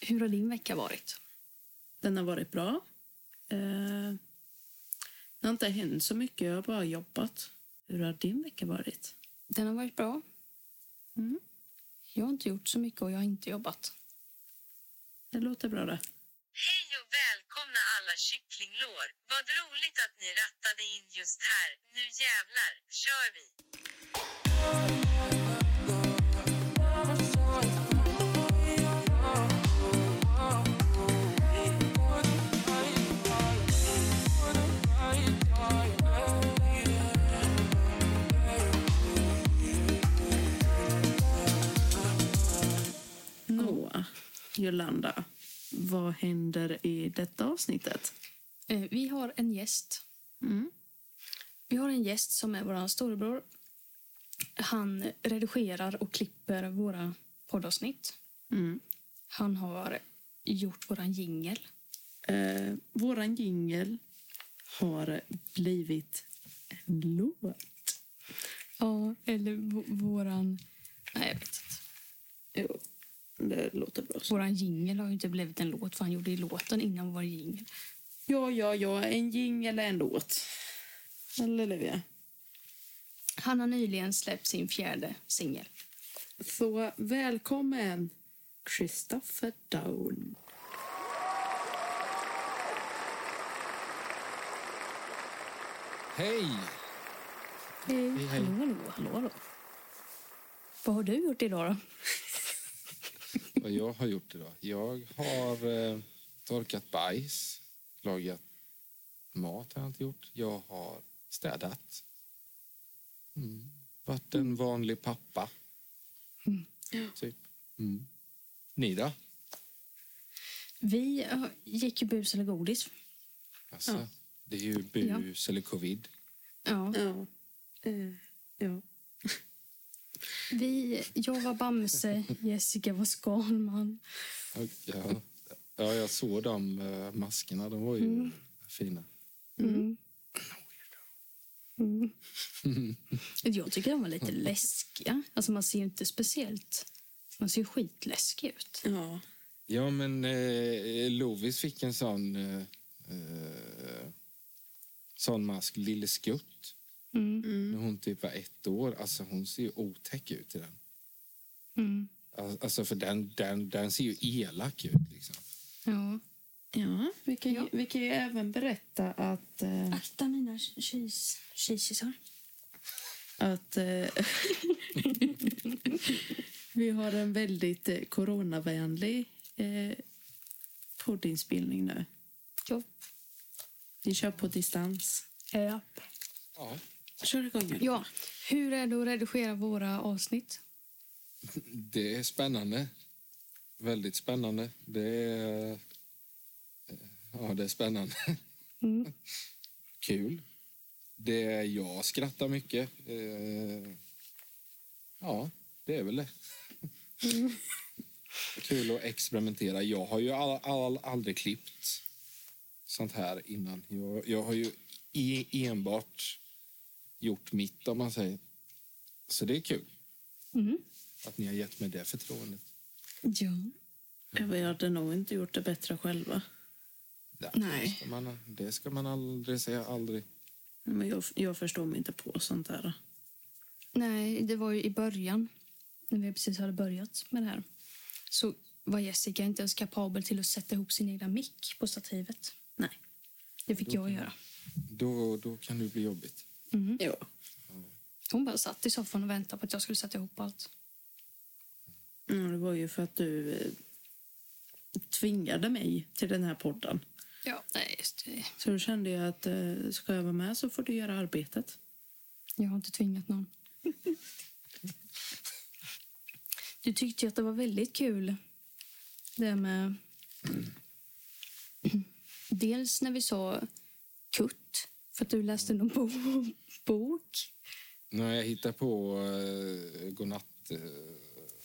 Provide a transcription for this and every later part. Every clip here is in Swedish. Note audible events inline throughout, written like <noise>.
Hur har din vecka varit? Den har varit bra. Eh, det har inte hänt så mycket, jag har bara jobbat. Hur har din vecka varit? Den har varit bra. Mm. Jag har inte gjort så mycket och jag har inte jobbat. Det låter bra det. Hej och välkomna alla kycklinglår. Vad roligt att ni rattade in just här. Nu jävlar, kör vi! Jolanda, vad händer i detta avsnittet? Eh, Vi har en gäst. Mm. Vi har en gäst som är vår storebror. Han redigerar och klipper våra poddavsnitt. Mm. Han har gjort våran jingel. Eh, våran jingel har blivit en låt. Ja, eller v- våran... Nej, jag vet inte. Jo, det låter bra. så. Våran jingel har ju inte blivit en låt för han gjorde ju låten innan vår jingel. Ja, ja, ja, en jingel är en låt. Eller Livia? Han har nyligen släppt sin fjärde singel. Så välkommen Christopher Down. Hej! Hej. hej. Hallå, hallå, hallå. Vad har du gjort idag då? Vad jag har gjort idag? Jag har eh, torkat bajs, lagat mat har jag inte gjort. Jag har städat. Mm. Varit en vanlig pappa. Typ. Mm. Ni då? Vi ja, gick ju bus eller godis. Alltså, Ja. Det är ju bus eller covid. Ja. Ja. Eh, ja. Vi, jag var Bamse, Jessica var Skalman. Ja, ja, jag såg de eh, maskerna. De var ju fina. Mm. Mm. Jag tycker de var lite läskiga. Alltså man ser ju inte speciellt... Man ser ju skitläskig ut. ja. Ja, men eh, Lovis fick en sån, eh, eh, sån mask, Lille Skutt. Mm. När hon typ var ett år. Alltså hon ser ju otäck ut i den. Mm. Al- Alltså för den, den, den ser ju elak ut liksom. Ja. Ja, vi kan, Ja. vi kan ju även berätta att, eh, Akta mina kis, kisisar. att eh, <laughs> vi har en väldigt eh, coronavänlig eh, poddinspelning nu. Ja. Vi kör på distans. Ja. Ja. Kör igång. ja. Hur är det att redigera våra avsnitt? Det är spännande. Väldigt spännande. Det är, eh, ja, det är spännande. Mm. Kul. Det är, jag skrattar mycket. Eh, ja, det är väl det. Kul att experimentera. Jag har ju all, all, aldrig klippt sånt här innan. Jag, jag har ju e, enbart gjort mitt, om man säger. Så det är kul Mm. att ni har gett mig det förtroendet. Ja. Ja, Vi hade nog inte gjort det bättre själva. Ja, Nej. Det ska man, det ska man aldrig säga aldrig. Men jag, jag förstår mig inte på sånt där. Nej, det var ju i början, när vi precis hade börjat med det här. Så var Jessica inte ens kapabel till att sätta ihop sin egna mick på stativet. Nej. Det fick jag göra. Då, då kan det bli jobbigt. Mm. Ja. Hon bara satt i soffan och väntade på att jag skulle sätta ihop allt. Ja, det var ju för att du eh, tvingade mig till den här podden. Ja, nej, just det. Så då kände jag att eh, ska jag vara med så får du göra arbetet. Jag har inte tvingat någon. <laughs> Du tyckte ju att det var väldigt kul det med... <clears throat> Dels när vi sa kutt, för att du läste någon bo- bok. När jag hittar på uh, godnattsagor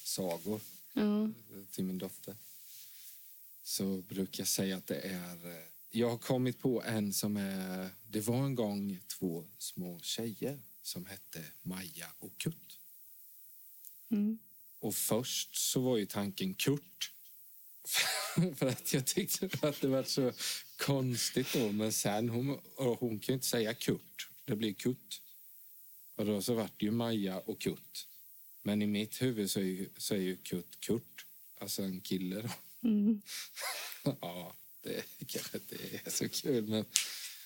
sagor Ja. till min dotter så brukar jag säga att det är... eh, jag har kommit på en som är... Det var en gång två små tjejer som hette Maja och Kurt. Mm. Och först så var ju tanken Kurt. <laughs> För att jag tyckte att det var så konstigt då. Men sen, hon, hon kan ju inte säga Kurt. Det blir Kutt. Och då så vart det ju Maja och Kutt. Men i mitt huvud så är ju, så är ju Kutt Kurt. Alltså en kille då. Mm. <laughs> Ja, det kanske inte är så kul, men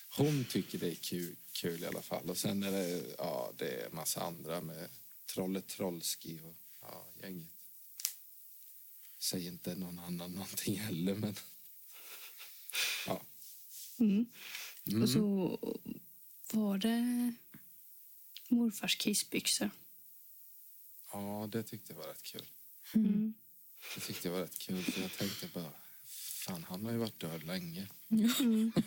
hon tycker det är kul, kul i alla fall. Och sen är det, ja, det är massa andra med Trollet Trollski och ja, gänget. Säger inte någon annan någonting heller, men <laughs> ja. Mm. Mm. Och så var det morfars kissbyxor. Ja, det tyckte jag var rätt kul. Mm. Det tyckte jag var rätt kul, för jag tänkte bara, fan han har ju varit död länge. Mm. <laughs>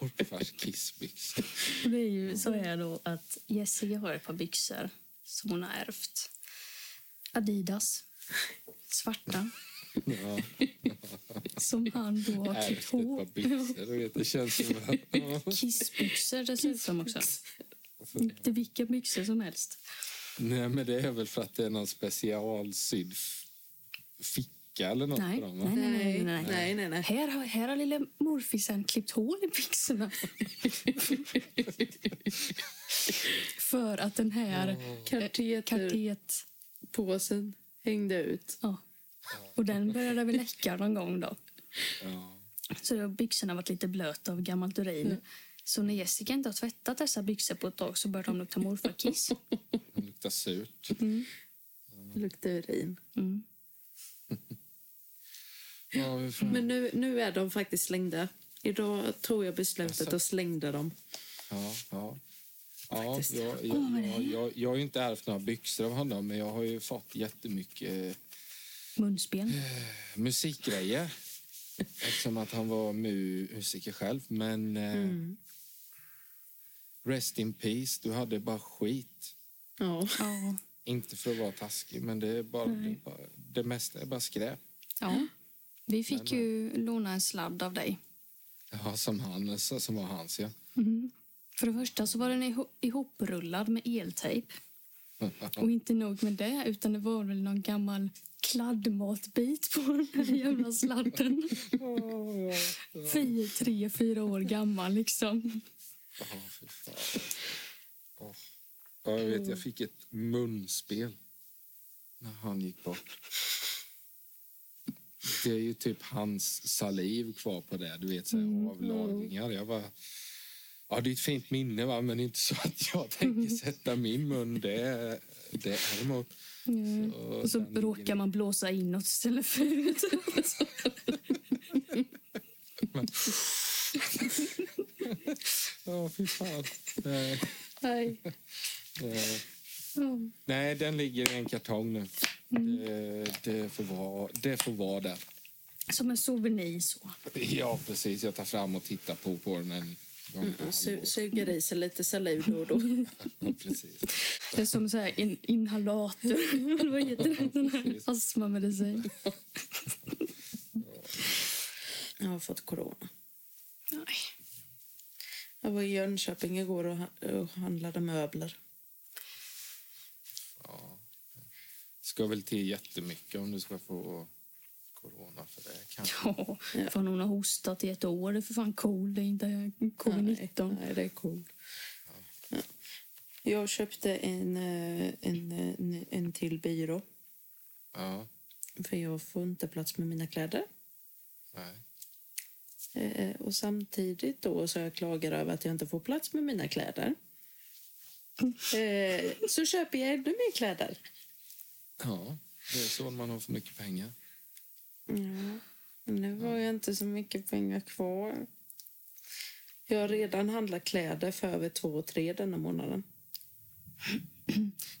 Morfars kissbyxor. Det är ju så är då att Jessica har ett par byxor som hon har ärvt. Adidas. Svarta. Ja. Som han då har klippt Ärvt ett par ihop. byxor. Det känns som att... Kissbyxor dessutom också. Inte vilka byxor som helst. Nej, men det är väl för att det är någon specialsydd ficka eller något Nej, på dem, nej, nej, nej, nej. nej, nej, nej. Här har, här har lilla morfisen klippt hål i byxorna. <laughs> För att den här Kateter. katet... Påsen hängde ut. Ja. Och den började väl läcka någon gång då. Ja. Så då har byxorna varit lite blöta av gammalt urin. Så när Jessica inte har tvättat dessa byxor på ett tag så börjar de lukta morfarkiss. Det luktar surt. Det luktar urin. Mm. <laughs> Ja, Men nu, nu är de faktiskt slängda. Idag tog jag beslutet Jaså? och slängde dem. ja, ja. Ja, jag, jag, jag, jag, jag har ju inte ärvt några byxor av honom men jag har ju fått jättemycket Munspel. musikgrejer. Eftersom att han var mu- musiker själv. Men eh, Mm. rest in peace, du hade bara skit. Ja. Ja. Inte för att vara taskig, men det, är bara, det, är bara, det mesta är bara skräp. ja. Vi fick ju låna en sladd av dig. Ja, som, han, som var hans, ja. Mm. För det första så var den iho- ihoprullad med eltejp. <laughs> Och inte nog med det, utan det var väl någon gammal kladdmatbit på den här jävla sladden. Fyra, tre, fyra år gammal liksom. Ja, fy fan. Ja, jag vet, jag fick ett munspel när han gick bort. Det är ju typ hans saliv kvar på det, du vet, så här, avlagringar. Jag bara, ja, det är ett fint minne, va? men inte så att jag tänker <laughs> sätta min mun. Det, det är. Mm. Så Och så råkar man blåsa inåt istället för ut. Ja, fy fan. Nej, Nej. eh, nej, den ligger i en kartong nu. Det, det, får vara, det får vara där. Som en souvenir så. Ja, precis. Jag tar fram och tittar på, på den gång per Su- suger i sig lite saliv då och då. <laughs> Precis. Det är som så här in, inhalator. Eller <laughs> Vad heter det? Sån här astmamedicin. Jag har fått corona. Nej. Jag var i Jönköping igår och handlade möbler. Ja. Ska väl till jättemycket om du ska få corona för det. Kanske. Ja, fan hon har hostat i ett år. Det är för fan cool. Det är inte Nej, covid-19. nej, det är coolt. Ja. Jag köpte en, eh, en, en, en till byrå. Ja, För jag får inte plats med mina kläder. nej. Eh, och samtidigt då så jag klagar över att jag inte får plats med mina kläder. Eh, så köper jag ännu mer kläder. Ja, det är så man har för mycket pengar. Ja, men nu har jag inte så mycket pengar kvar. Jag har redan handlat kläder för över två och tre denna månaden.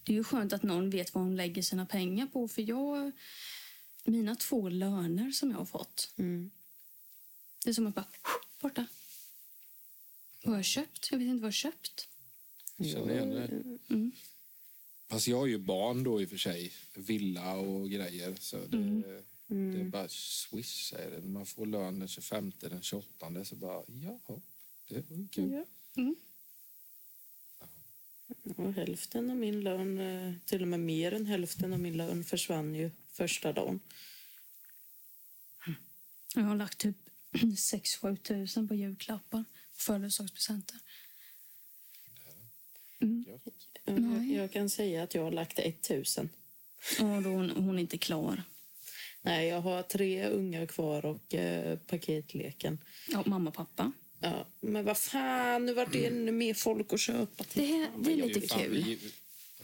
Det är ju skönt att någon vet vad hon lägger sina pengar på. För jag... Mina två löner som jag har fått. Mm. Det är som att bara... Borta. Vad har jag köpt? Jag vet inte vad jag har köpt. Jag känner igen det. Mm. Fast jag har ju barn då i och för sig. Villa och grejer. Så det, det är bara swish, säger det. Man får lön den 25, den 28. Så bara, jaha, det var ju kul. Ja. Mm. Och hälften av min lön, eh, till och med mer än hälften av min lön försvann ju första dagen. Jag har lagt typ <clears throat> 6-7 tusen på julklappar och födelsedagspresenter. Gött. Jag, jag kan säga att jag har lagt 1000. Och då hon, hon är inte klar. Nej, jag har tre unga kvar och eh, paketleken. Ja, mamma och pappa. Ja, men vad fan, nu vart det ännu mer folk att köpa till. Det, är- det är lite Fan, kul. vi-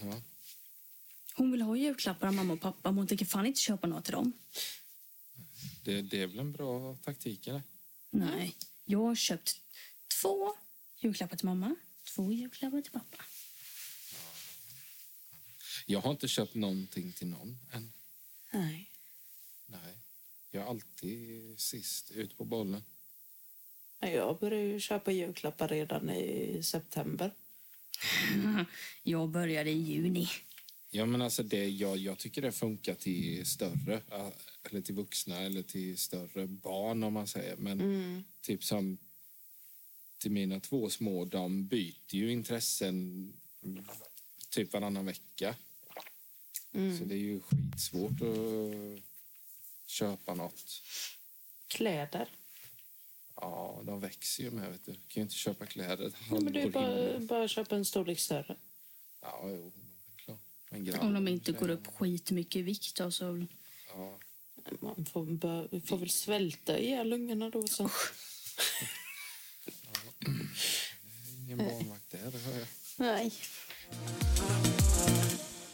Ja. Hon vill ha julklappar av mamma och pappa men hon tänker fan inte köpa något till dem. Det, det är väl en bra taktik, eller? Nej, jag har köpt två julklappar till mamma, två julklappar till pappa. Jag har inte köpt någonting till någon än. Nej. Nej. Jag är alltid sist ut på bollen. Nej, Jag började ju köpa julklappar redan i september. <laughs> Jag började i juni. Ja, men alltså det, jag, jag tycker det funkar till större, eller till vuxna eller till större barn om man säger. Men Mm. typ som till mina två små, de byter ju intressen typ varannan vecka. Mm. Så det är ju skitsvårt att köpa något. Kläder. Ja, de växer ju med, vet du. Du kan ju inte köpa kläder ett Ja, men halvår bara, bara köpa en storlek större. Ja, jo, klart. Om de inte går upp skitmycket i vikt då, så... Ja. Man får, bör, får väl svälta ihjäl ungarna då. Så. Ingen barnvakt där, det hör jag. Nej.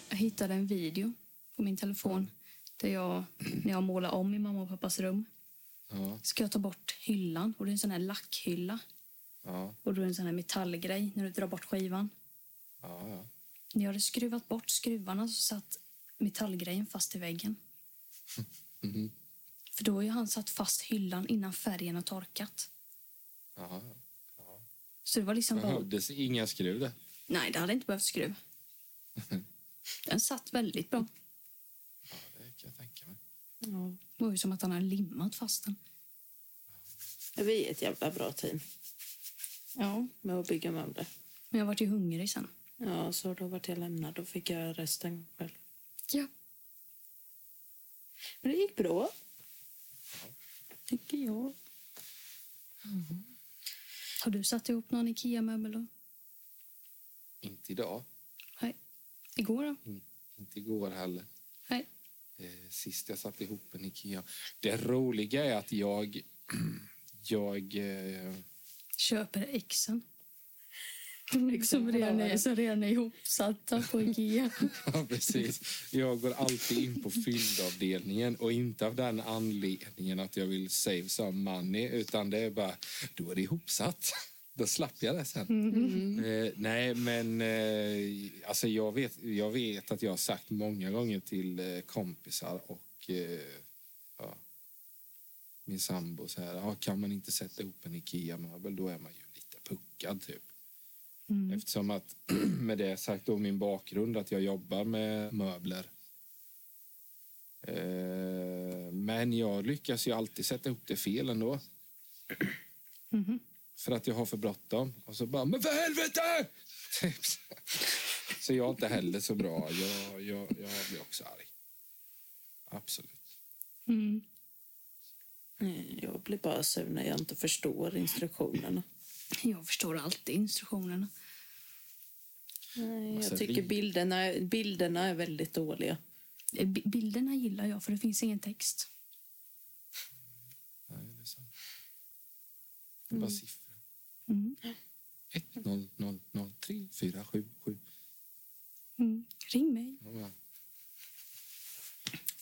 Jag hittade en video på min telefon där jag, när jag målar om i mamma och pappas rum, Ja, ska jag ta bort hyllan. Och det är en sån här lackhylla. ja, Och då är det en sån här metallgrej när du drar bort skivan. ja. ja. När jag hade skruvat bort skruvarna så satt metallgrejen fast i väggen. <laughs> Mhm. För då har ju han satt fast hyllan innan färgen har torkat. ja. Så det var liksom bara... Behövdes inga skruv där. Nej, det hade inte behövt skruv. <laughs> Den satt väldigt bra. Ja, det kan jag tänka mig. Ja. Det var ju som att han hade limmat fast den. Vi är ett jävla bra team Ja. med att bygga möbler. Men jag vart ju hungrig sen. Ja, så då vart jag lämnad. Då fick jag resten själv. Ja. Men det gick bra. Tycker jag. Har du satt ihop någon Ikea-möbel då? Inte idag. Nej. Igår då? In, inte igår heller. Eh, sist jag satte ihop en Ikea. Det roliga är att jag... <clears throat> jag eh, Köper exen. <laughs> Som redan är, som redan är ihopsatta på Ikea. <laughs> Ja, precis. Jag går alltid in på fyldavdelningen och inte av den anledningen att jag vill save some money utan det är bara, då är det ihopsatt. Då slapp jag det sen. Eh, nej, men eh, alltså jag, vet, jag vet att jag har sagt många gånger till eh, kompisar och eh, ja, min sambo så här, ja, kan man inte sätta ihop en Ikea-möbel då är man ju lite puckad typ. Mm. Eftersom att <clears throat> med det sagt då min bakgrund att jag jobbar med möbler. Eh, men jag lyckas ju alltid sätta ihop det fel ändå. Mhm. För att jag har för bråttom. Och så bara, men för helvete! <laughs> Typ så. Jag är inte heller så bra. Jag, jag, jag blir också arg. Absolut. Mm. Jag blir bara sur när jag inte förstår instruktionerna. Jag förstår alltid instruktionerna. Nej, jag tycker bilderna, bilderna är väldigt dåliga. Eh, bi- Bilderna gillar jag för det finns ingen text. Nej, det är sant. Det är bara siffror. Mm. 1, 0, 0, 0, 3, 4, 7, 7. Mm. Ring mig. Ja,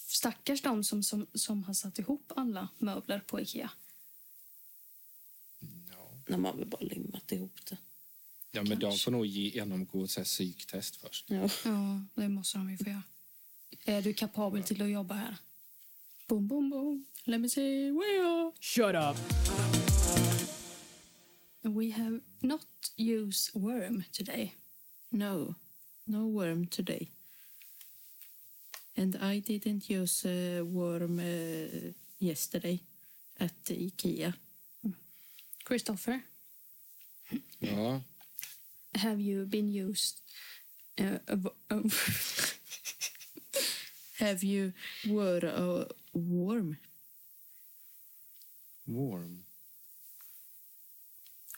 Stackars de som, som, som har satt ihop alla möbler på Ikea. ja. När man väl bara limmat ihop det. ja men de Kanske. får nog genomgå ett psyktest först. Ja. Ja, det måste de ju få göra. Är du kapabel till att jobba här? Boom, boom, boom. Let me see where you are. Shut up. We have not used worm today. No, no worm today. And I didn't use uh, worm uh, yesterday at Ikea. Christopher, Ja, have you been used... Uh, <laughs> Have you were a worm? Warm.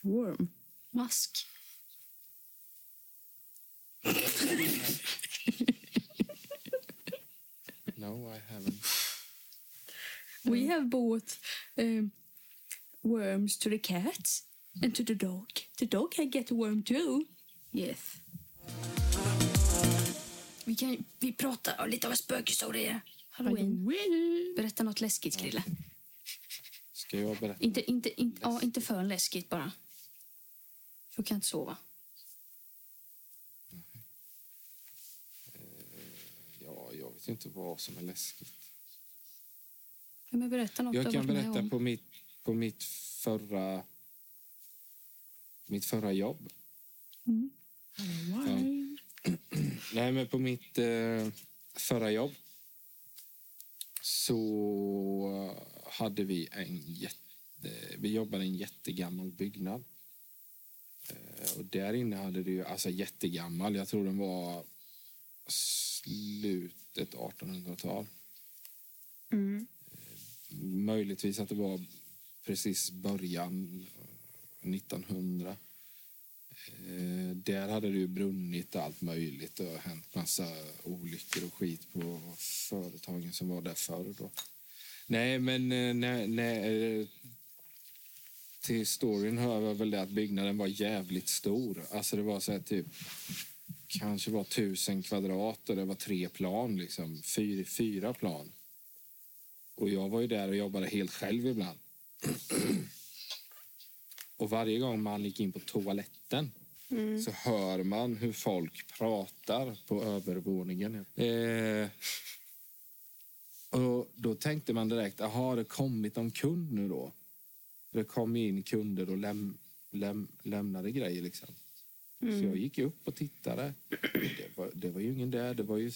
Worm? Mask. No, I haven't. We have bought um, worms to the cat and to the dog. The dog can get a worm too. Yes. Vi kan vi pratar lite om spökhistorier. Halloween. Berätta något läskigt, Krille. Ska jag berätta? Inte, inte, inte, ja, inte för läskigt bara. Då kan jag inte sova. Ja, jag vet inte vad som är läskigt. Ja, Men berätta något Jag kan berätta på mitt, på mitt förra mitt förra jobb. Ja. <clears throat> Nej, men på mitt eh, förra jobb så hade vi en jätte, vi jobbade i en jättegammal byggnad. Eh, och där inne hade det ju, alltså jättegammal, jag tror den var slutet 1800-tal. Mm. Möjligtvis att det var precis början eh, 1900. Eh, där hade det ju brunnit allt möjligt och hänt massa olyckor och skit på företagen som var där förr. Då. Nej, men eh, nej, nej, eh, till storyn hör väl det att byggnaden var jävligt stor. Alltså det var så här typ kanske var tusen kvadrat och det var tre plan, liksom. Fyra, fyra plan. Och jag var ju där och jobbade helt själv ibland. <clears throat> Och varje gång man gick in på toaletten så hör man hur folk pratar på övervåningen. Eh, och då tänkte man direkt, har det kommit någon kund nu då? Det kom in kunder och läm, läm, lämnade grejer liksom. Så jag gick upp och tittade. Det var, det var ju ingen där. Det var ju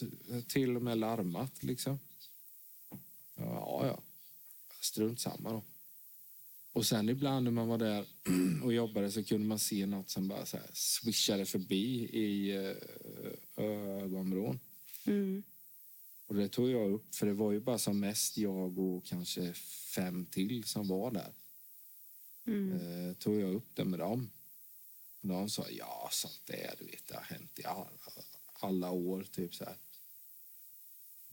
till och med larmat liksom. Ja, ja. Strunt samma då. Och sen ibland när man var där <clears throat> och jobbade så kunde man se något som bara så här swishade förbi i eh, ögonvrån. Mm. Och det tog jag upp, för det var ju bara som mest jag och kanske fem till som var där. Mm. Eh, tog jag upp det med dem. Och de sa, ja, sånt där, du vet, det har hänt i alla, alla år, typ så här.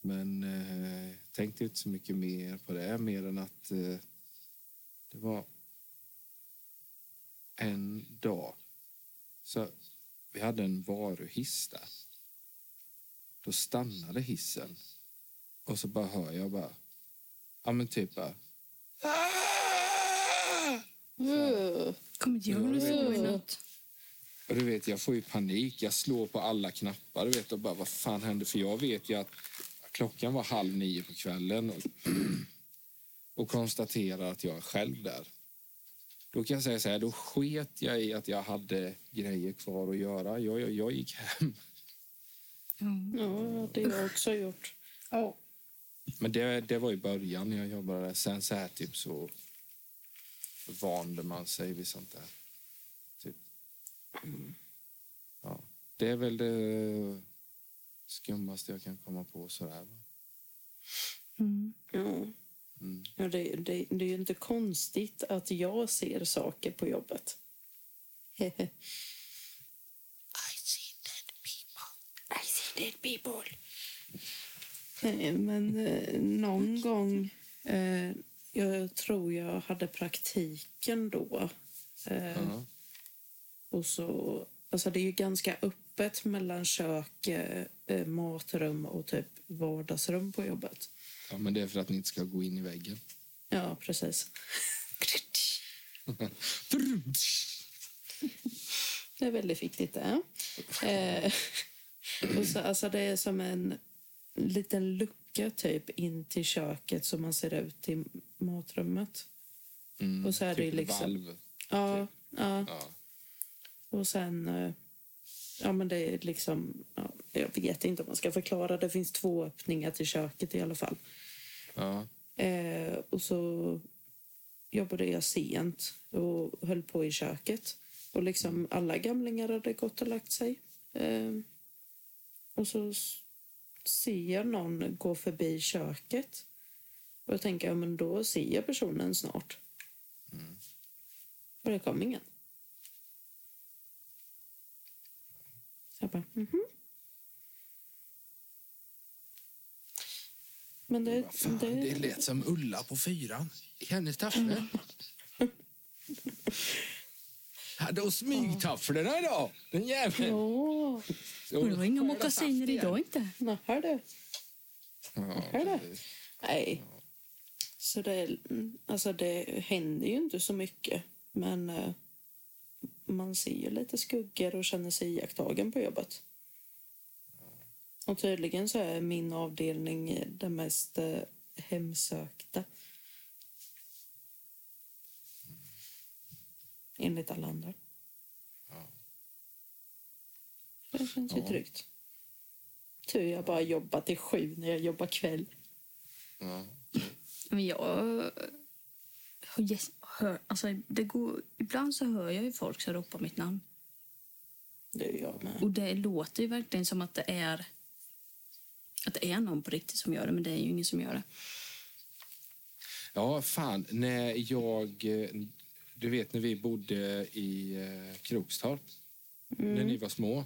Men eh, jag tänkte inte så mycket mer på det, mer än att eh, det var en dag. Så vi hade en varuhiss där. Då stannade hissen. Och så bara hör jag bara, ja men typ bara, ah! Uh. Kommer inte ihåg hur det såg i natt. Och du vet, jag får ju panik. Jag slår på alla knappar du vet, och bara, vad fan hände? För jag vet ju att klockan var halv nio på kvällen och, <clears throat> och konstaterar att jag är själv där. Då kan jag säga så här, då sket jag i att jag hade grejer kvar att göra. Jag, jag, jag gick hem. Ja, det har jag också gjort. Ja. Men det, det var i början när jag jobbade där. Sen så här typ så vande man sig vid sånt där. Typ. Ja. Det är väl det skummaste jag kan komma på sådär. Mm. Ja. Mm. Ja, det, det, det är ju inte konstigt att jag ser saker på jobbet. <laughs> I see dead people. I see dead people. Nej, men eh, någon gång... Eh, jag tror jag hade praktiken då. Eh, Ja. och så, alltså det är ju ganska öppet mellan kök, eh, eh, matrum och typ vardagsrum på jobbet. ja, men det är för att ni inte ska gå in i väggen. Ja, precis. <laughs> Det är väldigt viktigt det. Eh, och så, alltså det är som en liten lucka typ in till köket som man ser ut till matrummet. Mm. Och så är det typ liksom- valv. Ja, ja. Ja. och sen... eh, Ja, men det är liksom... Ja, jag vet inte om man ska förklara. Det finns två öppningar till köket i alla fall. Ja. Eh, och så jobbade jag sent och höll på i köket. Och liksom alla gamlingar hade gått och lagt sig. Eh, och så ser jag någon gå förbi köket och då tänker jag men då ser jag personen snart. Och det kom ingen. Så jag bara, mhm. Men det, fan, det, det lät som Ulla på fyran. Hennes taffel. <laughs> Hade hon smygtafflorna idag? Den jäveln. Och det var inga mockasiner idag inte. nähä du. Ja, det? precis. Nej. Så det, alltså det händer ju inte så mycket. Men eh, man ser ju lite skuggor och känner sig iakttagen på jobbet. Och tydligen så är min avdelning den mest eh, hemsökta. Enligt alla andra. Ja. Det känns ju Ja. tryggt. Tur jag bara jobbar till sju när jag jobbar kväll. Ja. Men jag gäss- hör, alltså det går, ibland så hör jag ju folk som ropar mitt namn. Det är jag med. Och det låter ju verkligen som att det är att det är någon på riktigt som gör det, men det är ju ingen som gör det. Ja, fan. När jag... Du vet när vi bodde i eh, Krokstorp, när ni var små.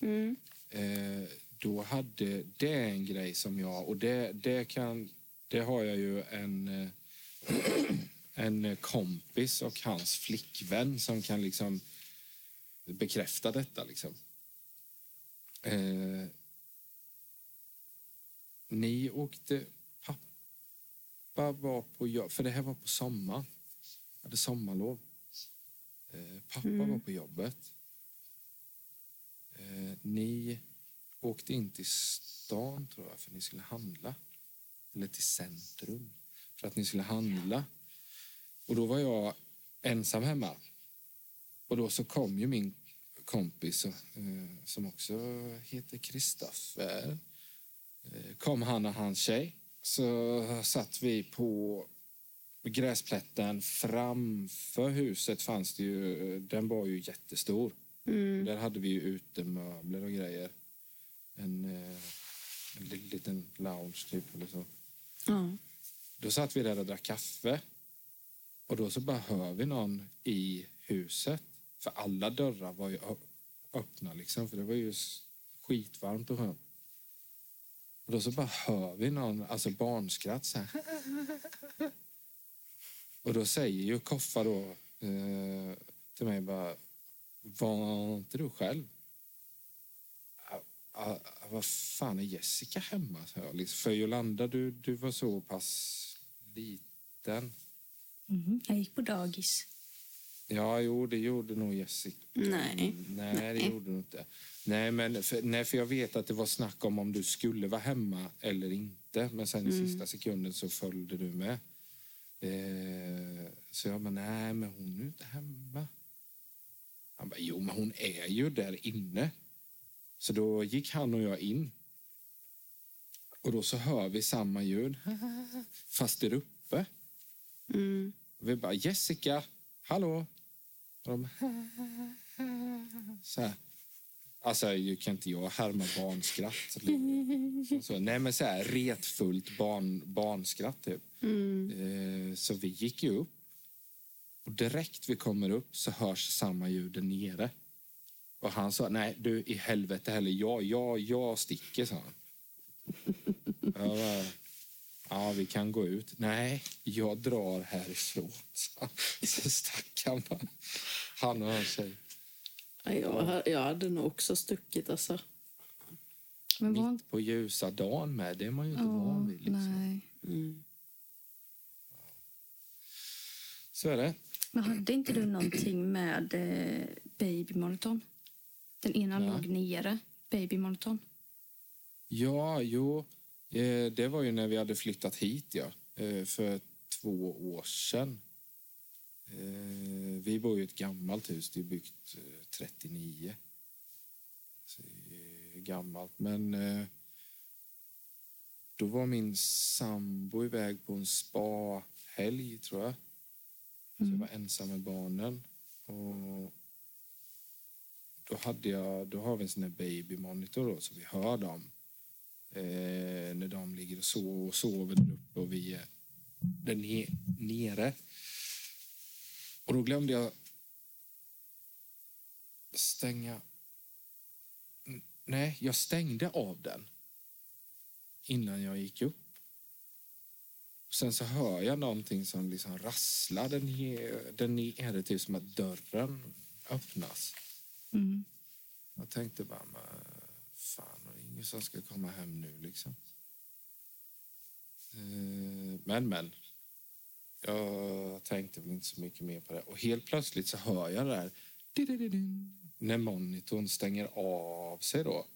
Mm. Eh, då hade det en grej som jag... Och det, det, kan, det har jag ju en, eh, <clears throat> en kompis och hans flickvän som kan liksom bekräfta detta. Liksom. Eh, ni åkte... Pappa var på för det här var på sommaren. Hade sommarlov. Eh, pappa var på jobbet. Eh, ni åkte in till stan, tror jag, för ni skulle handla. Eller till centrum, för att ni skulle handla. Och då var jag ensam hemma. Och då så kom ju min kompis, eh, som också heter Kristoffer. Kom han och hans tjej. Så satt vi på gräsplätten framför huset fanns det ju, den var ju jättestor. Mm. Där hade vi ju utemöbler och grejer. En, eh, en li- liten lounge typ eller så. Ja. Då satt vi där och drack kaffe. Och då så bara hör vi någon i huset. För alla dörrar var ju öppna liksom. För det var ju skitvarmt på sjön. Och då så bara hör vi någon, alltså barnskratt så här. <laughs> Och då säger ju Koffa då eh, till mig bara, var inte du själv? "Ja, ja, vad fan är Jessica hemma? jag. Liksom, För Jolanda, du, du var så pass liten. Mhm. Jag gick på dagis. Ja, jo, det gjorde nog Jessica. Nej. Nej, det Nej. gjorde du inte. Nej, men för, nej, för jag vet att det var snack om om du skulle vara hemma eller inte. Men sen i sista sekunden så följde du med. Eh, så jag bara, nej, men hon är inte hemma. Han bara, jo, men hon är ju där inne. Så då gick han och jag in. Och då så hör vi samma ljud, <laughs> fast där uppe. Mm. Vi bara, Jessica, hallå? Och de, <laughs> så här. Alltså, ju kan inte jag härma barnskratt. Så, nej, men så här retfullt barn, barnskratt, typ. Mm. Eh, så vi gick ju upp. Och direkt vi kommer upp så hörs samma ljud där nere. Och han sa, nej du i helvete heller, jag, jag, jag sticker, sa han. Jag bara, ja vi kan gå ut. Nej, jag drar härifrån. Så stack han bara. Han och hans tjej. Ja, Jag, jag hade nog också stuckit alltså. Men var Mitt på ljusa dagen med, det är man ju inte Ja, van vid. Liksom. nej. Mm. Så är det. Men hade inte du någonting med eh, babymonitorn? Den ena Nej. låg nere, babymonitorn. Ja, jo. Eh, det var ju när vi hade flyttat hit, ja. Eh, för två år sedan. Eh, vi bor i ett gammalt hus. Det är byggt eh, 39. Så det är gammalt. Men eh, då var min sambo iväg på en spa-helg, tror jag. Så jag var ensam med barnen. Och då, hade jag, då har vi en sån här babymonitor då, så vi hör dem. Eh, när de ligger och sover, och sover där uppe och vi är där ne nere. Och då glömde jag stänga... Nej, jag stängde av den innan jag gick upp. Sen så hör jag någonting som liksom rasslar där nere. Där nere typ som att dörren öppnas. Mm. Jag tänkte bara, men fan, det är ingen som ska komma hem nu liksom. Eh, Men, men. Jag tänkte väl inte så mycket mer på det. Och helt plötsligt så hör jag det där. När monitorn stänger av sig då.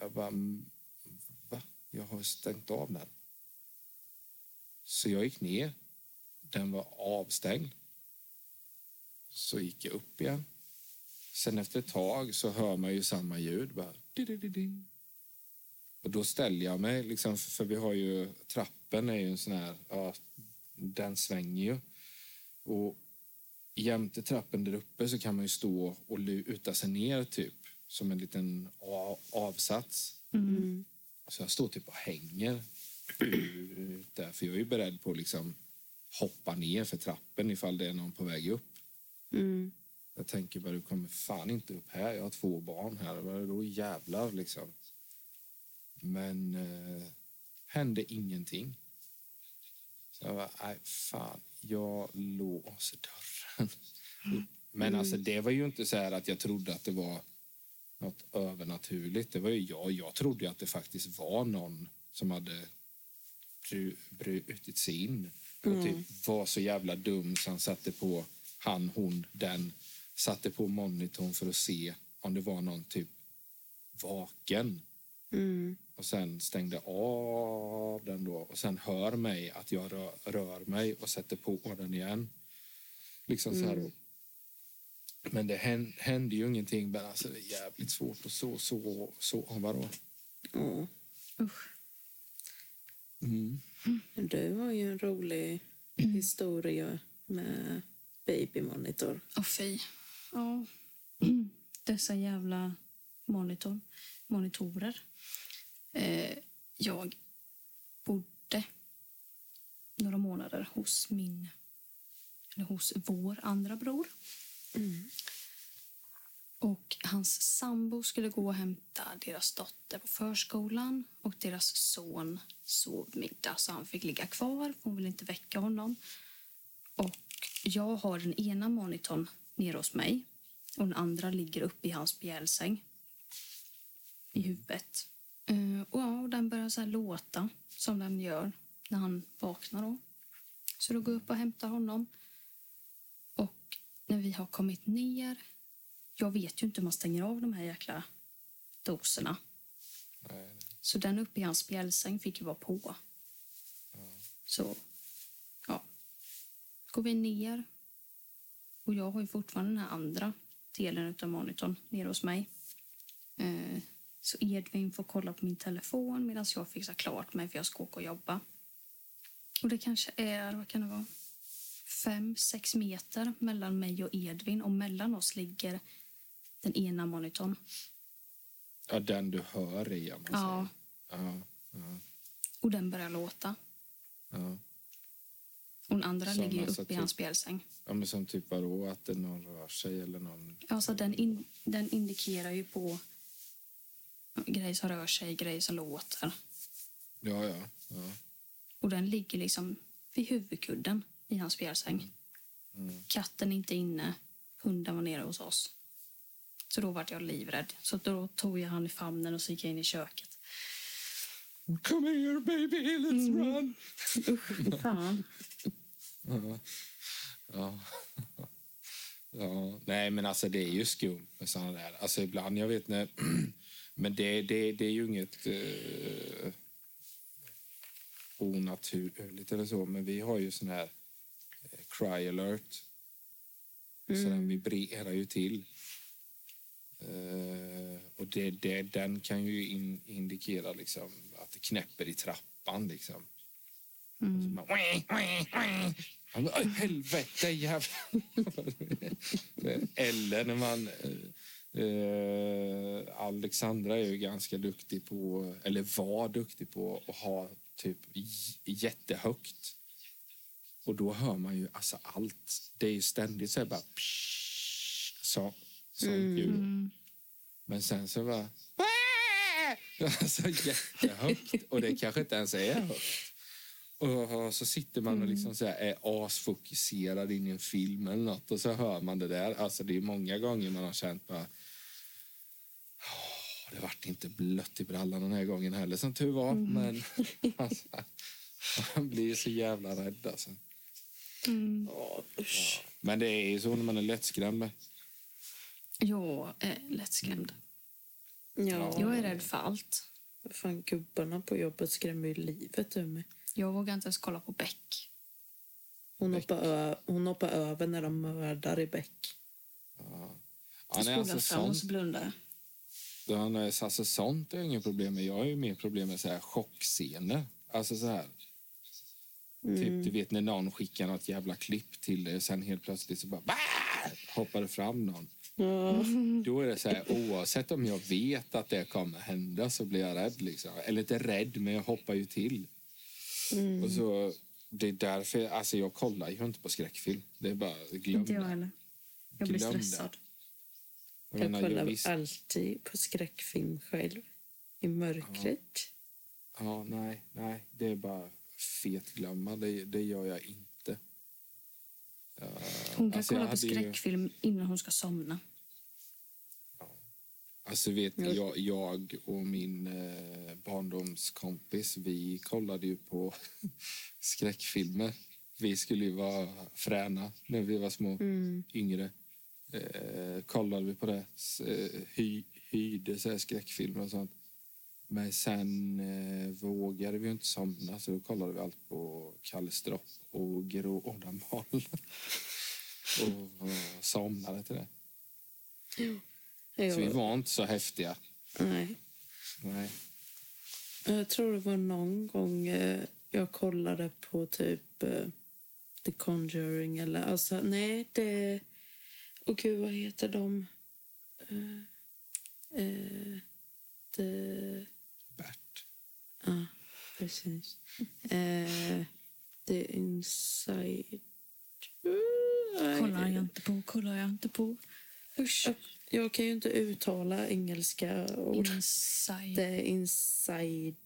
Jag bara, mm, va? Jag har stängt av den. Så jag gick ner. Den var avstängd. Så gick jag upp igen. Sen efter ett tag så hör man ju samma ljud. Bara, och då ställer jag mig, liksom, för vi har ju trappen är ju en sån här, ja, den svänger ju. Och jämte trappen där uppe så kan man ju stå och luta sig ner typ som en liten avsats. Mm. Så jag står typ och hänger där, för jag är ju beredd på att liksom hoppa ner för trappen ifall det är någon på väg upp. Mm. Jag tänker bara, du kommer fan inte upp här. Jag har två barn här. Vad Då jävlar liksom. Men eh, hände ingenting. Så jag bara, nej fan, jag låser dörren. <laughs> Men alltså det var ju inte så här att jag trodde att det var något övernaturligt. Det var ju jag. Jag trodde att det faktiskt var någon som hade bru- brutit sig in och typ var så jävla dum så han satte på han, hon, den satte på monitorn för att se om det var någon typ vaken Mm. och sen stängde av den då och sen hör mig att jag rör, rör mig och sätter på den igen. Liksom så här då. Men det hän- hände ju ingenting. Men alltså det är jävligt svårt att så, så, sova då. Ja. Usch. Mm. Du har ju en rolig historia med babymonitor. Åh fy. Ja. <clears throat> Dessa jävla monitor, monitorer. Eh, jag bodde några månader hos min, eller hos vår andra bror. Och hans sambo skulle gå och hämta deras dotter på förskolan och deras son sov middag så han fick ligga kvar för hon ville inte väcka honom. Och jag har den ena monitorn nere hos mig och den andra ligger uppe i hans spjälsäng i huvudet. Eh, och ja, och den börjar så låta som den gör när han vaknar. Då. Så då går jag upp och hämtar honom. Och när vi har kommit ner... Jag vet ju inte hur man stänger av de här jäkla doserna. Nej, Så den uppe i hans spjälsäng fick ju vara på. Så, ja. Går vi ner. Och jag har ju fortfarande den här andra delen av monitorn nere hos mig. Eh, så Edvin får kolla på min telefon medan jag fixar klart mig för jag ska åka och jobba. Och det kanske är, vad kan det vara? Fem, sex meter mellan mig och Edvin och mellan oss ligger den ena monitorn. Ja, den du hör i, om man Ja. säger. Ja, ja, Och den börjar låta. ja. Och den andra Som ligger ju alltså uppe i typ- hans spjälsäng. ja men som typ vadå? Att det någon rör sig eller någon... Alltså den, in, den indikerar ju på ja, grejer som rör sig, grejer som låter. Ja, ja. ja. Och den ligger liksom vid huvudkudden i hans spjälsäng. Mm. Katten är inte inne, hunden var nere hos oss. Så då vart jag livrädd. Så då tog jag han i famnen och så gick jag in i köket. Come here baby, let's run! Usch, fan. <laughs> Ja. Ja. ja. Nej, men alltså det är ju skumt med såna där. Alltså ibland, jag vet när... <clears throat> Men det, det, det är ju inget eh, onaturligt eller så. Men vi har ju sån här eh, cry alert. Så den vibrerar ju till. Eh, och det, det, den kan ju in, indikera liksom att det knäpper i trappan. Liksom. Och så bara, Han bara, "Oj, helvete jävlar. <laughs> Eller när man, eh, Alexandra är ju ganska duktig på, eller var duktig på att ha typ jättehögt. Och då hör man ju alltså allt. Det är ju ständigt så här bara psh, så, sånt ljud. Mm. Men sen så bara... <laughs> Alltså jättehögt. Och det kanske inte ens är högt. Och så sitter man och liksom så här är asfokuserad in i en film eller något och så hör man det där. Alltså det är många gånger man har känt bara... "Åh, det vart inte blött i brallan den här gången heller som tur var. Men <laughs> alltså, man blir så jävla rädd alltså. Mm. Ja, usch. Men det är ju så när man är lättskrämd med. Jag är lättskrämd. Ja. Jag är rädd för allt. Fan, gubbarna på jobbet skrämmer ju livet ur mig. Jag vågar inte ens kolla på Beck. Hon hoppar, ö- hon hoppar över när de mördar i bäck. Ja, Jag nej, spolar alltså, fram och så blundar jag. Nej, så alltså, sånt är inget problem med. Jag har ju mer problem med så här chockscener. Alltså så här. Typ, du vet när någon skickar något jävla klipp till dig och sen helt plötsligt så bara bah! hoppar det fram någon. Ja. Då är det så här, oavsett om jag vet att det kommer hända så blir jag rädd. Liksom. Eller inte rädd, men jag hoppar ju till. Och så, det är därför, alltså jag kollar ju inte på skräckfilm. Det är bara, glöm Inte jag heller. Jag blir Glöm stressad. Jag kollar visst- alltid på skräckfilm själv. I mörkret. Ja, nej, nej. Det är bara fetglömma. Det, det gör jag inte. Ja, Hon kan alltså, kolla på hade ju- skräckfilm innan hon ska somna. Alltså vet ni, Ja. jag, jag och min eh, barndomskompis, vi kollade ju på <laughs> skräckfilmer. Vi skulle ju vara fräna när vi var små, Mm. yngre. Eh, kollade vi på det, eh, hy, hyrde så här skräckfilmer och sånt. Men sen eh, vågade vi inte somna så då kollade vi allt på Kalle Stropp och Grå Ådamal. <laughs> och, och somnade till det. Så vi var inte så häftiga. nej. Nej. jag tror det var någon gång eh, jag kollade på typ eh, The Conjuring eller alltså nej det... Åh gud vad heter de? Eh, eh, the... Bert. Ja, precis. Eh, the Inside... Kollar jag inte på, kollar jag inte på. Usch. Jag kan ju inte uttala engelska ord. Inside. The Insiders.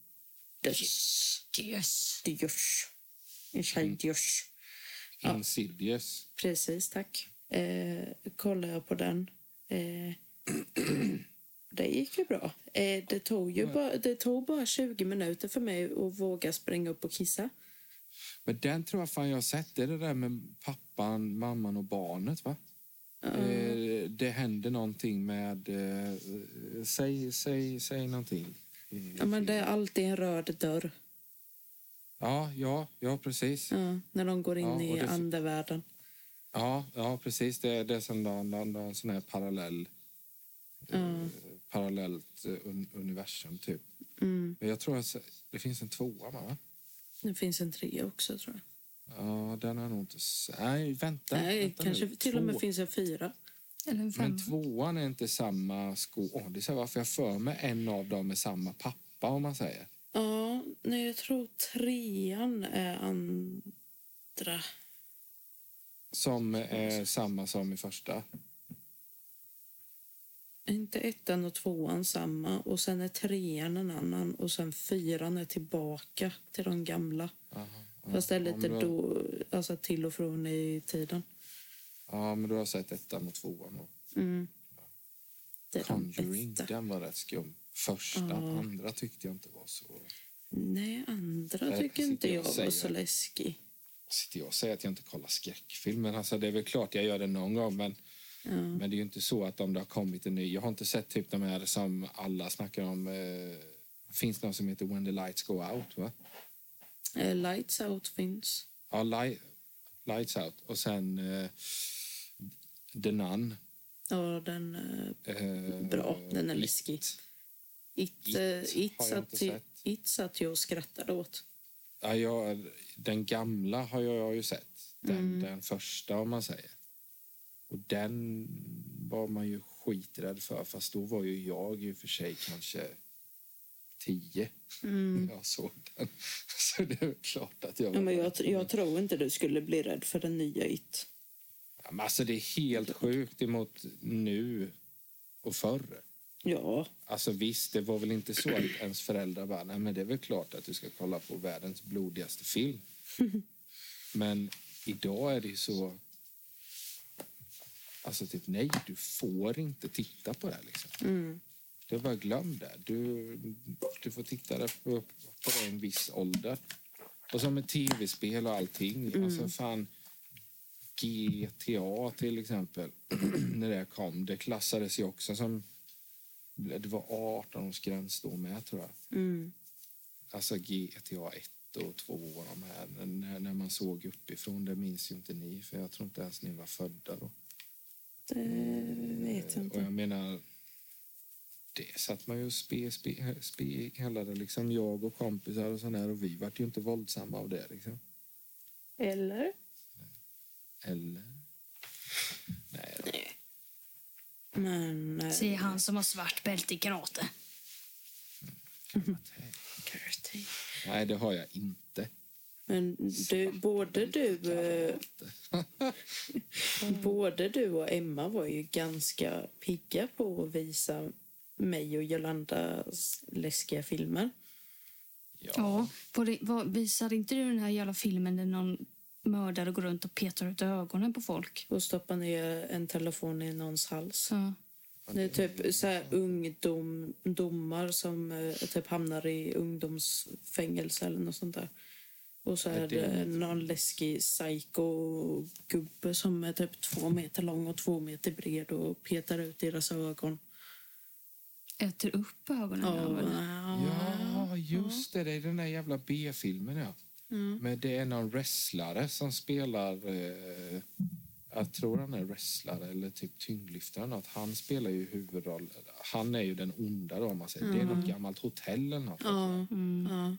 Yes. Insiders. Ja. Insidious. Precis, tack. Eh, kollar jag på den. Eh, <clears throat> det gick ju bra. Eh, det, tog ju bara, det tog bara 20 minuter för mig att våga springa upp och kissa. Men den tror jag fan jag har sett. Det är det där med pappan, mamman och barnet va? Eh, det händer någonting med... Eh, säg, säg, säg någonting. Ja, men det är alltid en röd dörr ja, ja, ja, precis. ja, när de går in Ja, i det- andevärlden. Ja, ja precis. Det, är- det är som någon, någon, någon sån här parallell... Eh, parallellt eh, un, universum, typ. Mm. Men jag tror att det finns en tvåa, va? Det finns en trea också, tror jag. Ja, den har jag nog inte... Nej, vänta. Nej, vänta kanske nu. till och med Två- finns en fyra. Eller en femma. Men tvåan är inte samma skådis. Varför jag för mig en av dem är samma pappa om man säger. Ja, nej, jag tror trean är andra. Som är samma som i första. Inte ettan och tvåan samma. Och sen är trean en annan. Och sen fyran är tillbaka till de gamla. Aha, ja. Fast det är Ja, lite men då, alltså till och från i tiden. Ja, men du har sett ettan och tvåan. Och Mm. De Conjuring, bästa. den var rätt skum. Första, Ja. andra tyckte jag inte var så... Nej, andra tycker inte jag jag var så läskig. Sitter jag och säger att jag inte kollar skräckfilm, men alltså det är väl klart jag gör det någon gång. Men, Ja. men det är ju inte så att om det har kommit en ny... Jag har inte sett typ de här som alla snackar om. Eh, finns någon som heter When the lights go out, va? Eh, Lights out finns. Ja, li Lights Out. Och sen eh, The Nun. Ja, den är Eh, bra. Den är It. läskig. It, It eh, it, jag inte ju- sett. it satt jag och skrattade åt. Ja, jag, den gamla har jag, ju sett. Den, Mm. den första, om man säger. Och den var man ju skiträdd för. Fast då var ju jag i och för sig kanske tio Mm. när jag såg den. <laughs> Så det är klart att jag Ja, men jag, jag tror inte du skulle bli rädd för den nya It. Ja, men alltså det är helt sjukt emot nu och förr. Ja, Alltså visst, det var väl inte så att ens föräldrar bara, nej men det är väl klart att du ska kolla på världens blodigaste film. <laughs> Men idag är det ju så... Alltså typ nej, du får inte titta på det här liksom. mm. Det är bara glöm det. Du, du får titta där på, på det en viss ålder. Och som med tv-spel och allting. Alltså fan, GTA till exempel, <clears throat> när det kom, det klassades ju också som... Det var 18-årsgräns då med, tror jag. Mm. Alltså GTA 1 och 2 och de här. När, när man såg uppifrån, det minns ju inte ni, för jag tror inte ens ni var födda då. det vet jag Och inte. jag menar, det satt man ju och spe, spe, spe, kallade liksom jag och kompisar och sådär och vi vart ju inte våldsamma av det liksom. Eller? Eller? Nej då. Men... eh, Säger han som har svart bälte i karate. Karate. Nej, det har jag inte. Men du, både du... eh, <laughs> både du och Emma var ju ganska pigga på att visa mig och Jolandas läskiga filmer. Ja. Ja, var det, var, visade inte du den här jävla filmen där någon mördare går runt och petar ut ögonen på folk? Och stoppa ner en telefon i någons hals. Ja. Det är typ så här ungdomar som eh, typ hamnar i ungdomsfängelse eller något sånt där. Och så är det någon läskig psycho-gubbe som är typ två meter lång och två meter bred och petar ut deras ögon. Äter upp ögonen. Ja? Ja, just det. Det är den där jävla B-filmen, ja. Men det är någon wrestlare som spelar... Eh, jag tror han är wrestlare eller typ tyngdlyftare. Något. Han spelar ju huvudroll. Han är ju den onda då, om man säger. Det är något gammalt hotell eller något. Ja, Mm. ja.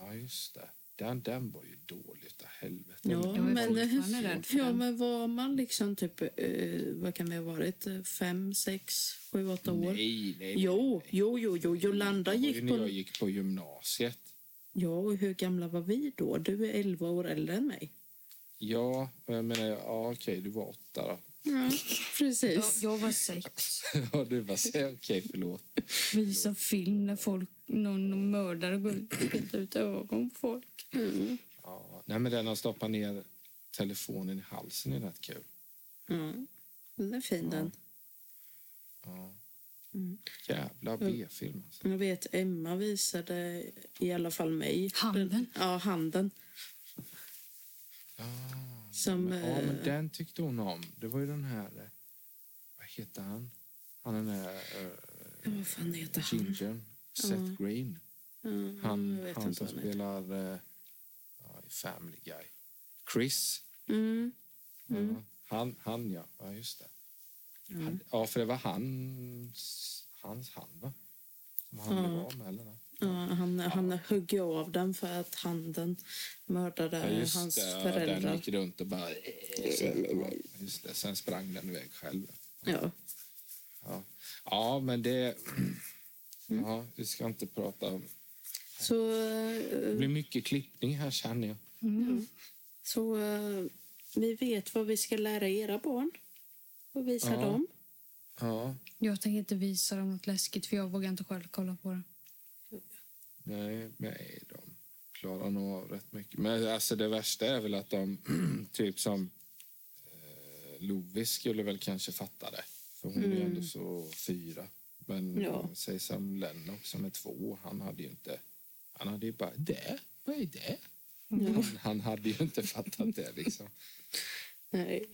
Ja, just det. Den, den var ju dålig utav helvete. Ja, men, ja, men var man liksom typ, eh, vad kan det ha varit, fem, sex, sju, åtta år? Nej, nej, nej. Jo, jo, jo, jo, Jolanda Det var ju gick när jag på... gick på gymnasiet. Ja, och hur gamla var vi då? Du är elva år äldre än mig. Ja, jag menar, ja okej, du var åtta då. Ja, Jag, precis. jag var sex. <laughs> Ja, du var så okej, förlåt. Visa film när folk, någon, någon mördare går ut och petar ut ögon på folk. Mm. Ja, nej, men den har stoppat ner telefonen i halsen är rätt kul. Ja, den är fin den. Ja. Mm. Jävla B-film alltså. Jag vet Emma visade i alla fall mig. Handen? Den, ja, handen. Ja, Som, men, ja, men eh, den tyckte hon om. Det var ju den här... eh, Vad heter han? Han den där uh, Ja, vad fan heter han? gingern. Seth Green. Ja, Han, han som han spelar eh, ja, i Family Guy. Chris. Mm. Ja, han, han, ja. Ja, just det. Mm. Ja, för det var hans, hans hand, va? Som han Ja. blev av med, eller? Ja, han, han högg ju av den för att handen mördade Ja, hans det. Ja, föräldrar. Den gick runt och bara... Ja, just det. Sen sprang den iväg själv. Ja. Ja, ja men det... Mm. Ja, vi ska inte prata om... Så, Det eh, blir mycket klippning här, känner jag. så eh, vi vet vad vi ska lära era barn och visa Ja. dem. Ja, Jag tänker inte visa dem något läskigt för jag vågar inte själv kolla på det. nej, nej, de klarar nog av rätt mycket. Men alltså det värsta är väl att de, <clears throat> typ som eh, Lovis skulle väl kanske fatta det. För hon är ju ändå så fyra. Men Mm. Ja. säg som Lennox som är två, han hade ju inte... Han hade ju bara, det? Vad är det? Han, han hade ju inte fattat det liksom. <laughs> Nej.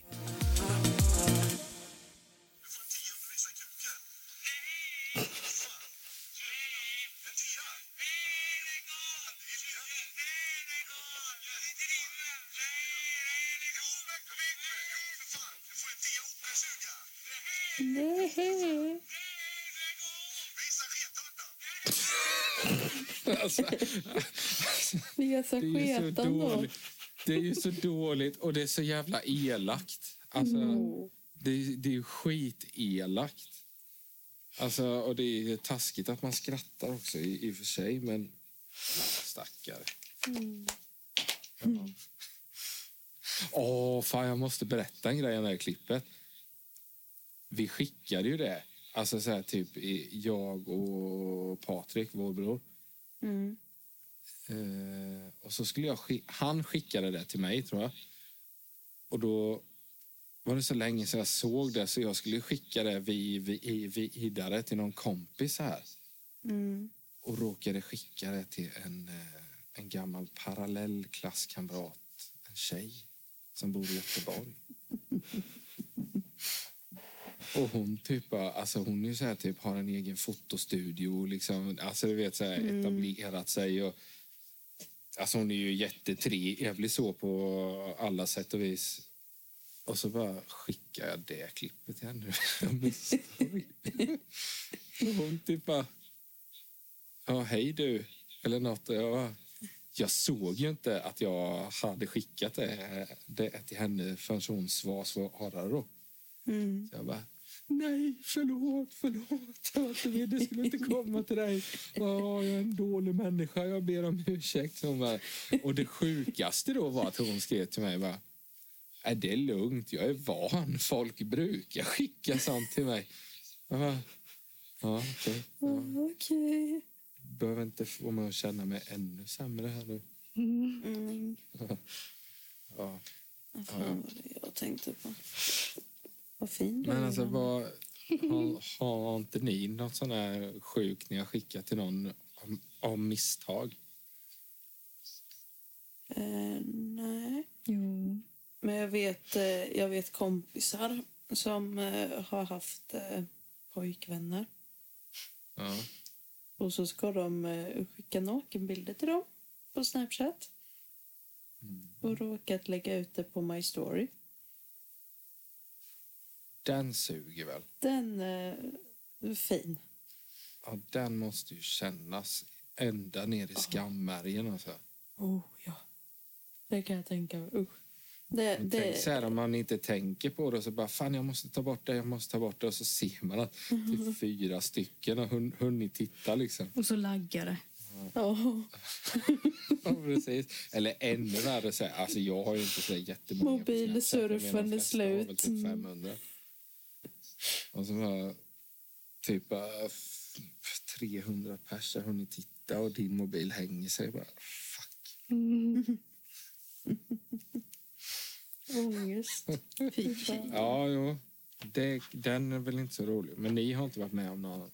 Det är så sketan då. dåligt. Det är ju så dåligt och det är så jävla elakt. Alltså, Mm. Det, det är ju skitelakt. Alltså, och det är taskigt att man skrattar också i, i och för sig, men stackare. Ja. Åh, fan, jag måste berätta en grej om det här klippet. Vi skickade ju det. Alltså så här, typ i- jag och Patrik, vår bror. Mm. Eh, och så skulle jag skick- han skickade det till mig, tror jag. Och då var det så länge sedan jag såg det så jag skulle skicka det vi, vi, vi, vidare till någon kompis här. Mm. Och råkade skicka det till en, eh, en gammal parallellklasskamrat, en tjej som bor i Göteborg. <laughs> Och hon typ, bara- alltså hon är så här, typ har en egen fotostudio liksom, alltså du vet så här etablerat sig och alltså hon är ju jättetrevlig så på alla sätt och vis. Och så bara skickar jag det klippet till henne. <laughs> Och hon typ bara, ja hej du, eller något. Och Jag, bara, jag såg ju inte att jag hade skickat det, det till henne förrän hon svar- svarade då. Mm. Så jag bara, nej, förlåt, förlåt. Det skulle inte komma till dig. Ja, jag är en dålig människa, jag ber om ursäkt. Så hon bara, och det sjukaste då var att hon skrev till mig bara, är det är lugnt, jag är van. Folk brukar skicka sånt till mig. Jag bara, ja, okej. Ja, Okej. behöver inte få mig att känna mig ännu sämre här nu. Mm. <laughs> Ja. Vad fan var det jag tänkte på? Vad fin du Men är, alltså, vad, har, har inte ni något sån här sjukt ni har skickat till någon om, om misstag? Eh, nej. Jo. Men jag vet, eh, jag vet kompisar som eh, har haft eh, pojkvänner. Ja. Och så ska de skicka nakenbilder till dem på Snapchat. Och råkat lägga ut det på My Story. Den suger väl? Den eh, är fin. Ja, den måste ju kännas ända ner i skammärgen. Alltså. Oh, ja. Det kan jag tänka mig. Usch. Det, Tänk det, så här om man inte tänker på det och så bara fan jag måste ta bort det, jag måste ta bort det och så ser man att typ <laughs> fyra stycken har hun- hunnit titta liksom. Och så laggar det. ja. <laughs> Ja, precis. Eller ännu värre så här, alltså jag har ju inte så jättemånga Mobilsurfen är väl slut. Typ 500. Och så bara typ bara f- 300 pers har hunnit titta och din mobil hänger sig bara fuck. <laughs> Ångest. Fy fan. Ja, jo. Det, den är väl inte så rolig. Men ni har inte varit med om, nå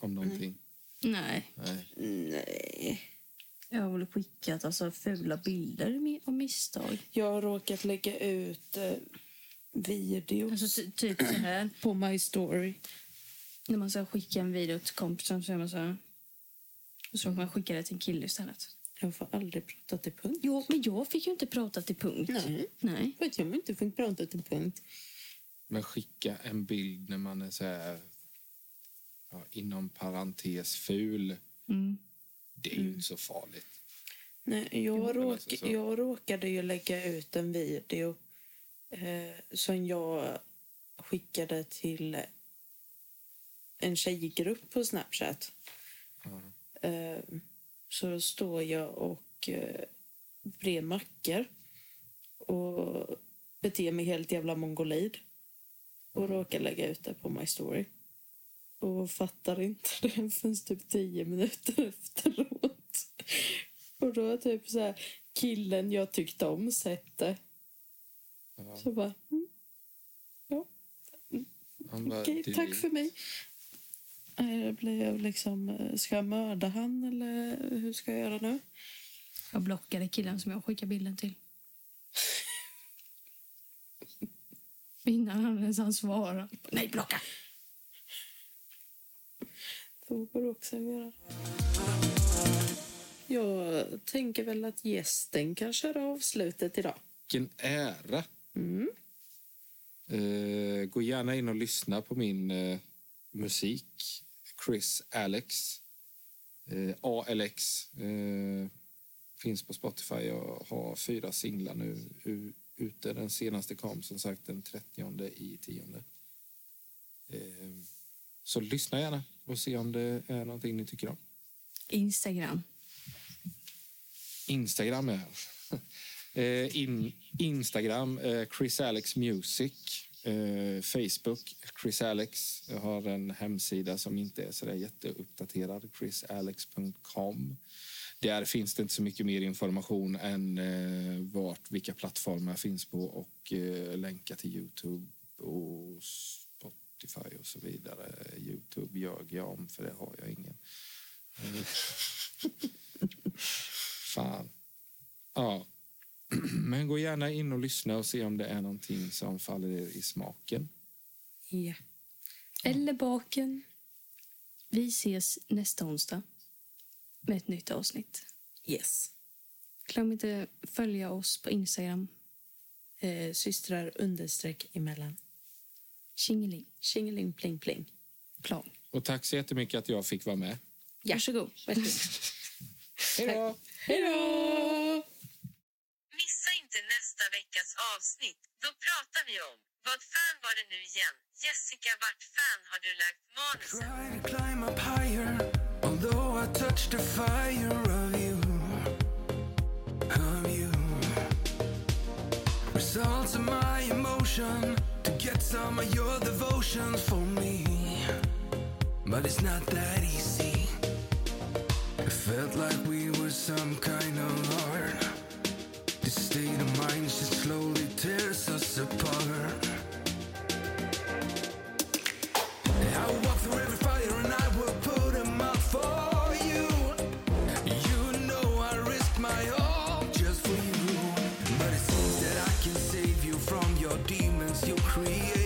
om någonting? Nej. Nej. Nej. Jag har väl skickat alltså, fula bilder av misstag. Jag har råkat lägga ut eh, video Alltså ty- typ så här. <clears throat> på My Story. När man ska skicka en video till kompisen så är man så här. Och så får man skicka det till en kille istället. Jag får aldrig prata till punkt. Jo, men jag fick ju inte prata till punkt. Nej. Nej. För att jag inte fick prata till punkt. Men skicka en bild när man är så här ja, inom parentes ful. Mm. Det är ju inte så farligt. Nej, jag, råk, så. jag råkade ju lägga ut en video eh, som jag skickade till en tjejgrupp på Snapchat. Ja. Eh, så står jag och eh, brer mackor och beter mig helt jävla mongolid och råkar lägga ut det på My Story. Och fattar inte <laughs> det förrän typ tio minuter efteråt. Och då har typ så här killen jag tyckte om sett det. Ja. Så bara, mm, ja, Han bara, okej, delete. tack för mig. Blev liksom, eh, ska jag mörda han eller hur ska jag göra nu? Jag blockade killen som jag skickade bilden till. <laughs> Innan han ens hann svara. Nej, blocka! Så går det också göra. Jag tänker väl att gästen kan köra avslutet idag. Vilken ära! Mm. Eh, gå gärna in och lyssna på min eh, musik. Chris Alex. Eh, ALX. Finns på Spotify. Jag har fyra singlar nu u- ute. Den senaste kom som sagt den 30 i tionde. Så lyssna gärna och se om det är någonting ni tycker om. Instagram. Instagram är <laughs> eh, in, Instagram, eh, Chris Alex Music. Eh, Facebook, Chris Alex. Jag har en hemsida som inte är så där jätteuppdaterad, chrisalex.com. Där finns det inte så mycket mer information än eh, vart, vilka plattformar jag finns på och eh, länkar till Youtube och Spotify och så vidare. Youtube ljög jag om, för det har jag ingen. Eh, <laughs> fan. Ja. <clears throat> Men gå gärna in och lyssna och se om det är någonting som faller er i smaken. Ja. Eller baken. Vi ses nästa onsdag med ett nytt avsnitt. Yes. Glöm inte följa oss på Instagram. Eh, systrar understreck emellan. Tjingeling. Tjingeling pling pling. Plan. Och tack så jättemycket att jag fick vara med. Ja. Varsågod. <laughs> Varsågod. Hej då! Hej då! Till nästa veckas avsnitt. Då pratar vi om vad fan var det nu igen? Jessica, vart fan har du lagt manuset? Higher, I touched the fire of you, of you. Results of my emotion to get some of your devotions for me, but it's not that easy. It felt like we were some kind of art. State of mind should slowly tears us apart. I walk through every fire and I will put them out for you. You know I risk my all just for you. But it seems that I can save you from your demons you create.